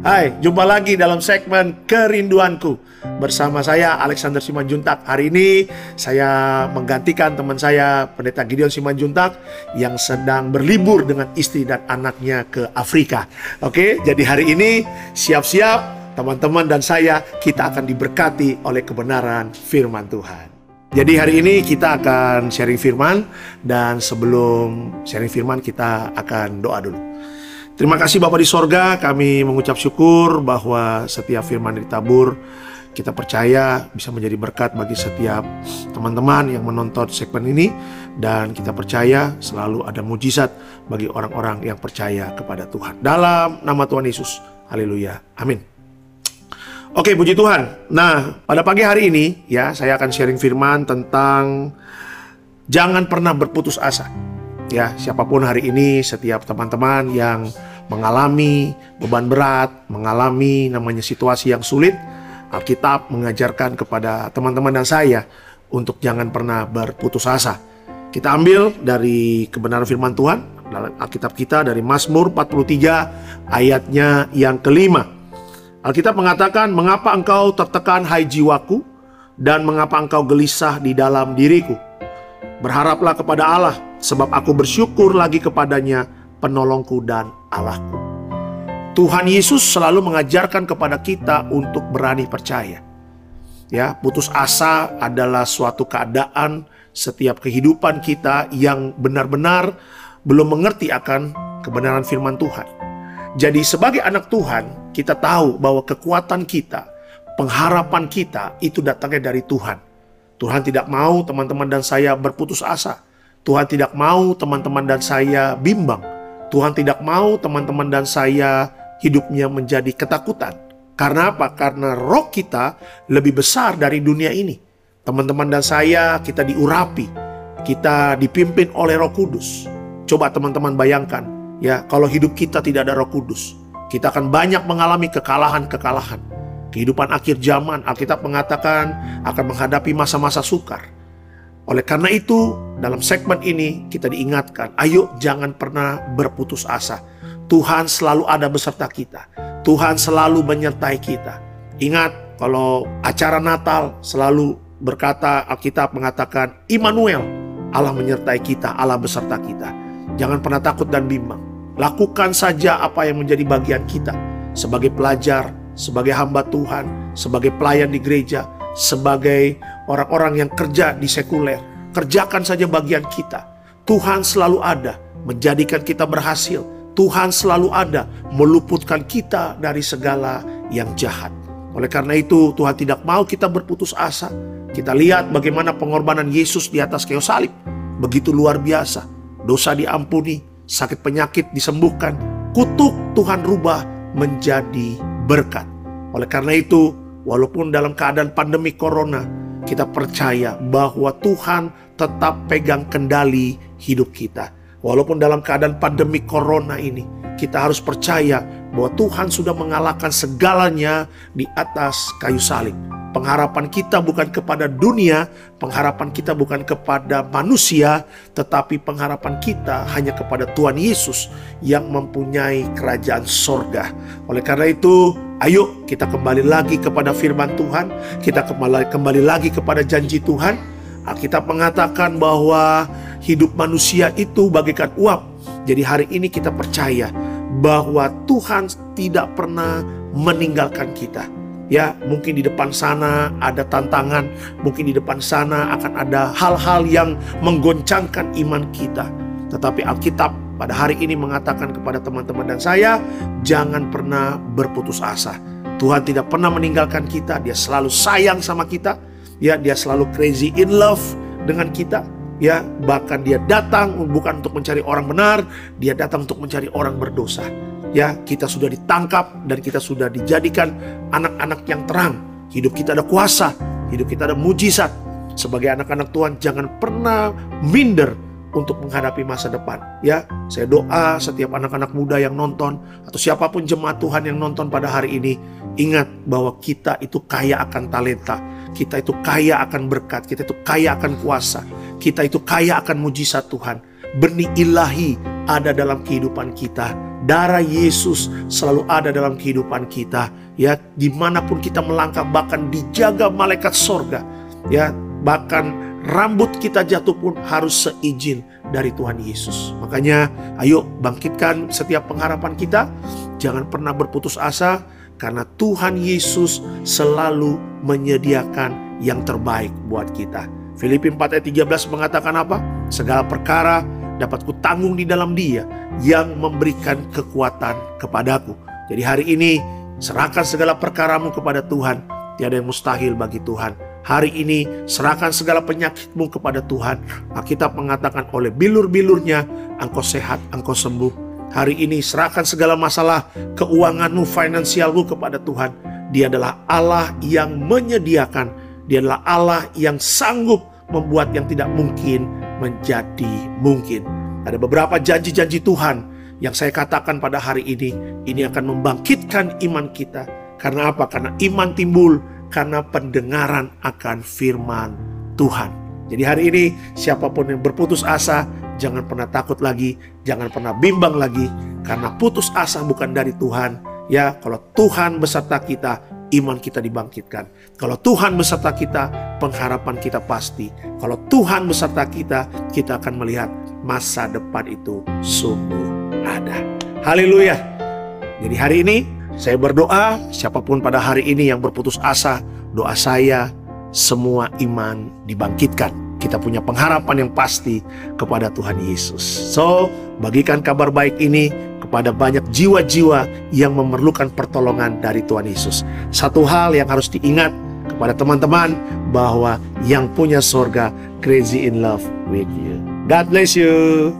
Hai, jumpa lagi dalam segmen Kerinduanku. Bersama saya Alexander Simanjuntak. Hari ini saya menggantikan teman saya Pendeta Gideon Simanjuntak Yang sedang berlibur dengan istri dan anaknya ke Afrika. Oke, jadi hari ini siap-siap teman-teman dan saya Kita akan diberkati oleh kebenaran firman Tuhan. Jadi hari ini kita akan sharing firman. Dan sebelum sharing firman kita akan doa dulu Terima kasih Bapak di sorga, kami mengucap syukur bahwa setiap firman ditabur, kita percaya bisa menjadi berkat bagi setiap teman-teman yang menonton segmen ini, dan kita percaya selalu ada mujizat bagi orang-orang yang percaya kepada Tuhan. Dalam nama Tuhan Yesus, haleluya, amin. Oke, puji Tuhan. Nah, pada pagi hari ini ya, saya akan sharing firman tentang jangan pernah berputus asa. Ya, siapa pun hari ini, setiap teman-teman yang mengalami beban berat, mengalami namanya situasi yang sulit, Alkitab mengajarkan kepada teman-teman dan saya untuk jangan pernah berputus asa. Kita ambil dari kebenaran firman Tuhan dalam Alkitab kita dari Mazmur 43 ayatnya yang kelima. Alkitab mengatakan, "Mengapa engkau tertekan hai jiwaku dan mengapa engkau gelisah di dalam diriku? Berharaplah kepada Allah, sebab aku bersyukur lagi kepadanya, penolongku dan Allahku. Tuhan Yesus selalu mengajarkan kepada kita untuk berani percaya. Ya, putus asa adalah suatu keadaan setiap kehidupan kita yang benar-benar belum mengerti akan kebenaran firman Tuhan. Jadi sebagai anak Tuhan, kita tahu bahwa kekuatan kita, pengharapan kita itu datangnya dari Tuhan. Tuhan tidak mau teman-teman dan saya berputus asa. Tuhan tidak mau teman-teman dan saya bimbang. Tuhan tidak mau teman-teman dan saya hidupnya menjadi ketakutan. Karena apa? Karena roh kita lebih besar dari dunia ini. Teman-teman dan saya kita diurapi, kita dipimpin oleh Roh Kudus. Coba teman-teman bayangkan, ya, kalau hidup kita tidak ada Roh Kudus, kita akan banyak mengalami kekalahan-kekalahan. Kehidupan akhir zaman, Alkitab mengatakan akan menghadapi masa-masa sukar. Oleh karena itu, dalam segmen ini kita diingatkan, ayo jangan pernah berputus asa. Tuhan selalu ada beserta kita. Tuhan selalu menyertai kita. Ingat, kalau acara Natal selalu berkata Alkitab mengatakan Immanuel, Allah menyertai kita, Allah beserta kita. Jangan pernah takut dan bimbang. Lakukan saja apa yang menjadi bagian kita sebagai pelajar, sebagai hamba Tuhan, sebagai pelayan di gereja, sebagai orang-orang yang kerja di sekuler. Kerjakan saja bagian kita. Tuhan selalu ada menjadikan kita berhasil. Tuhan selalu ada meluputkan kita dari segala yang jahat. Oleh karena itu, Tuhan tidak mau kita berputus asa. Kita lihat bagaimana pengorbanan Yesus di atas kayu salib. Begitu luar biasa. Dosa diampuni, sakit penyakit disembuhkan, kutuk Tuhan rubah menjadi berkat. Oleh karena itu, walaupun dalam keadaan pandemi corona, kita percaya bahwa Tuhan tetap pegang kendali hidup kita. Walaupun dalam keadaan pandemi corona ini, kita harus percaya bahwa Tuhan sudah mengalahkan segalanya di atas kayu salib. Pengharapan kita bukan kepada dunia, pengharapan kita bukan kepada manusia, tetapi pengharapan kita hanya kepada Tuhan Yesus yang mempunyai kerajaan sorga. Oleh karena itu, ayo kita kembali lagi kepada firman Tuhan, kita kembali, kembali lagi kepada janji Tuhan. Alkitab mengatakan bahwa hidup manusia itu bagaikan uap. Jadi hari ini kita percaya bahwa Tuhan tidak pernah meninggalkan kita ya mungkin di depan sana ada tantangan, mungkin di depan sana akan ada hal-hal yang menggoncangkan iman kita. Tetapi Alkitab pada hari ini mengatakan kepada teman-teman dan saya, jangan pernah berputus asa. Tuhan tidak pernah meninggalkan kita, dia selalu sayang sama kita, ya dia selalu crazy in love dengan kita, ya bahkan dia datang bukan untuk mencari orang benar, dia datang untuk mencari orang berdosa ya kita sudah ditangkap dan kita sudah dijadikan anak-anak yang terang. Hidup kita ada kuasa, hidup kita ada mujizat. Sebagai anak-anak Tuhan jangan pernah minder untuk menghadapi masa depan. Ya, saya doa setiap anak-anak muda yang nonton atau siapa pun jemaat Tuhan yang nonton pada hari ini, ingat bahwa kita itu kaya akan talenta, kita itu kaya akan berkat, kita itu kaya akan kuasa, kita itu kaya akan mujizat Tuhan. Benih ilahi ada dalam kehidupan kita. Darah Yesus selalu ada dalam kehidupan kita. Ya, di mana pun kita melangkah, bahkan dijaga malaikat sorga. Ya, bahkan rambut kita jatuh pun harus seizin dari Tuhan Yesus. Makanya, ayo bangkitkan setiap pengharapan kita. Jangan pernah berputus asa, karena Tuhan Yesus selalu menyediakan yang terbaik buat kita. Filipi 4 ayat 13 mengatakan apa? Segala perkara dapat kutanggung di dalam dia yang memberikan kekuatan kepadaku. Jadi hari ini serahkan segala perkaramu kepada Tuhan. Tiada yang mustahil bagi Tuhan. Hari ini serahkan segala penyakitmu kepada Tuhan. Alkitab mengatakan oleh bilur-bilurnya engkau sehat, engkau sembuh. Hari ini serahkan segala masalah keuanganmu, finansialmu kepada Tuhan. Dia adalah Allah yang menyediakan. Dia adalah Allah yang sanggup membuat yang tidak mungkin menjadi mungkin. Ada beberapa janji-janji Tuhan yang saya katakan pada hari ini, ini akan membangkitkan iman kita. Karena apa? Karena iman timbul karena pendengaran akan firman Tuhan. Jadi hari ini siapa pun yang berputus asa, jangan pernah takut lagi, jangan pernah bimbang lagi, karena putus asa bukan dari Tuhan. Ya, kalau Tuhan beserta kita, iman kita dibangkitkan. Kalau Tuhan beserta kita, pengharapan kita pasti. Kalau Tuhan beserta kita, kita akan melihat masa depan itu sungguh ada. Haleluya. Jadi hari ini saya berdoa, siapa pun pada hari ini yang berputus asa, doa saya semua iman dibangkitkan. Kita punya pengharapan yang pasti kepada Tuhan Yesus. So, bagikan kabar baik ini kepada banyak jiwa-jiwa yang memerlukan pertolongan dari Tuhan Yesus. Satu hal yang harus diingat kepada teman-teman bahwa yang punya sorga crazy in love with you. God bless you.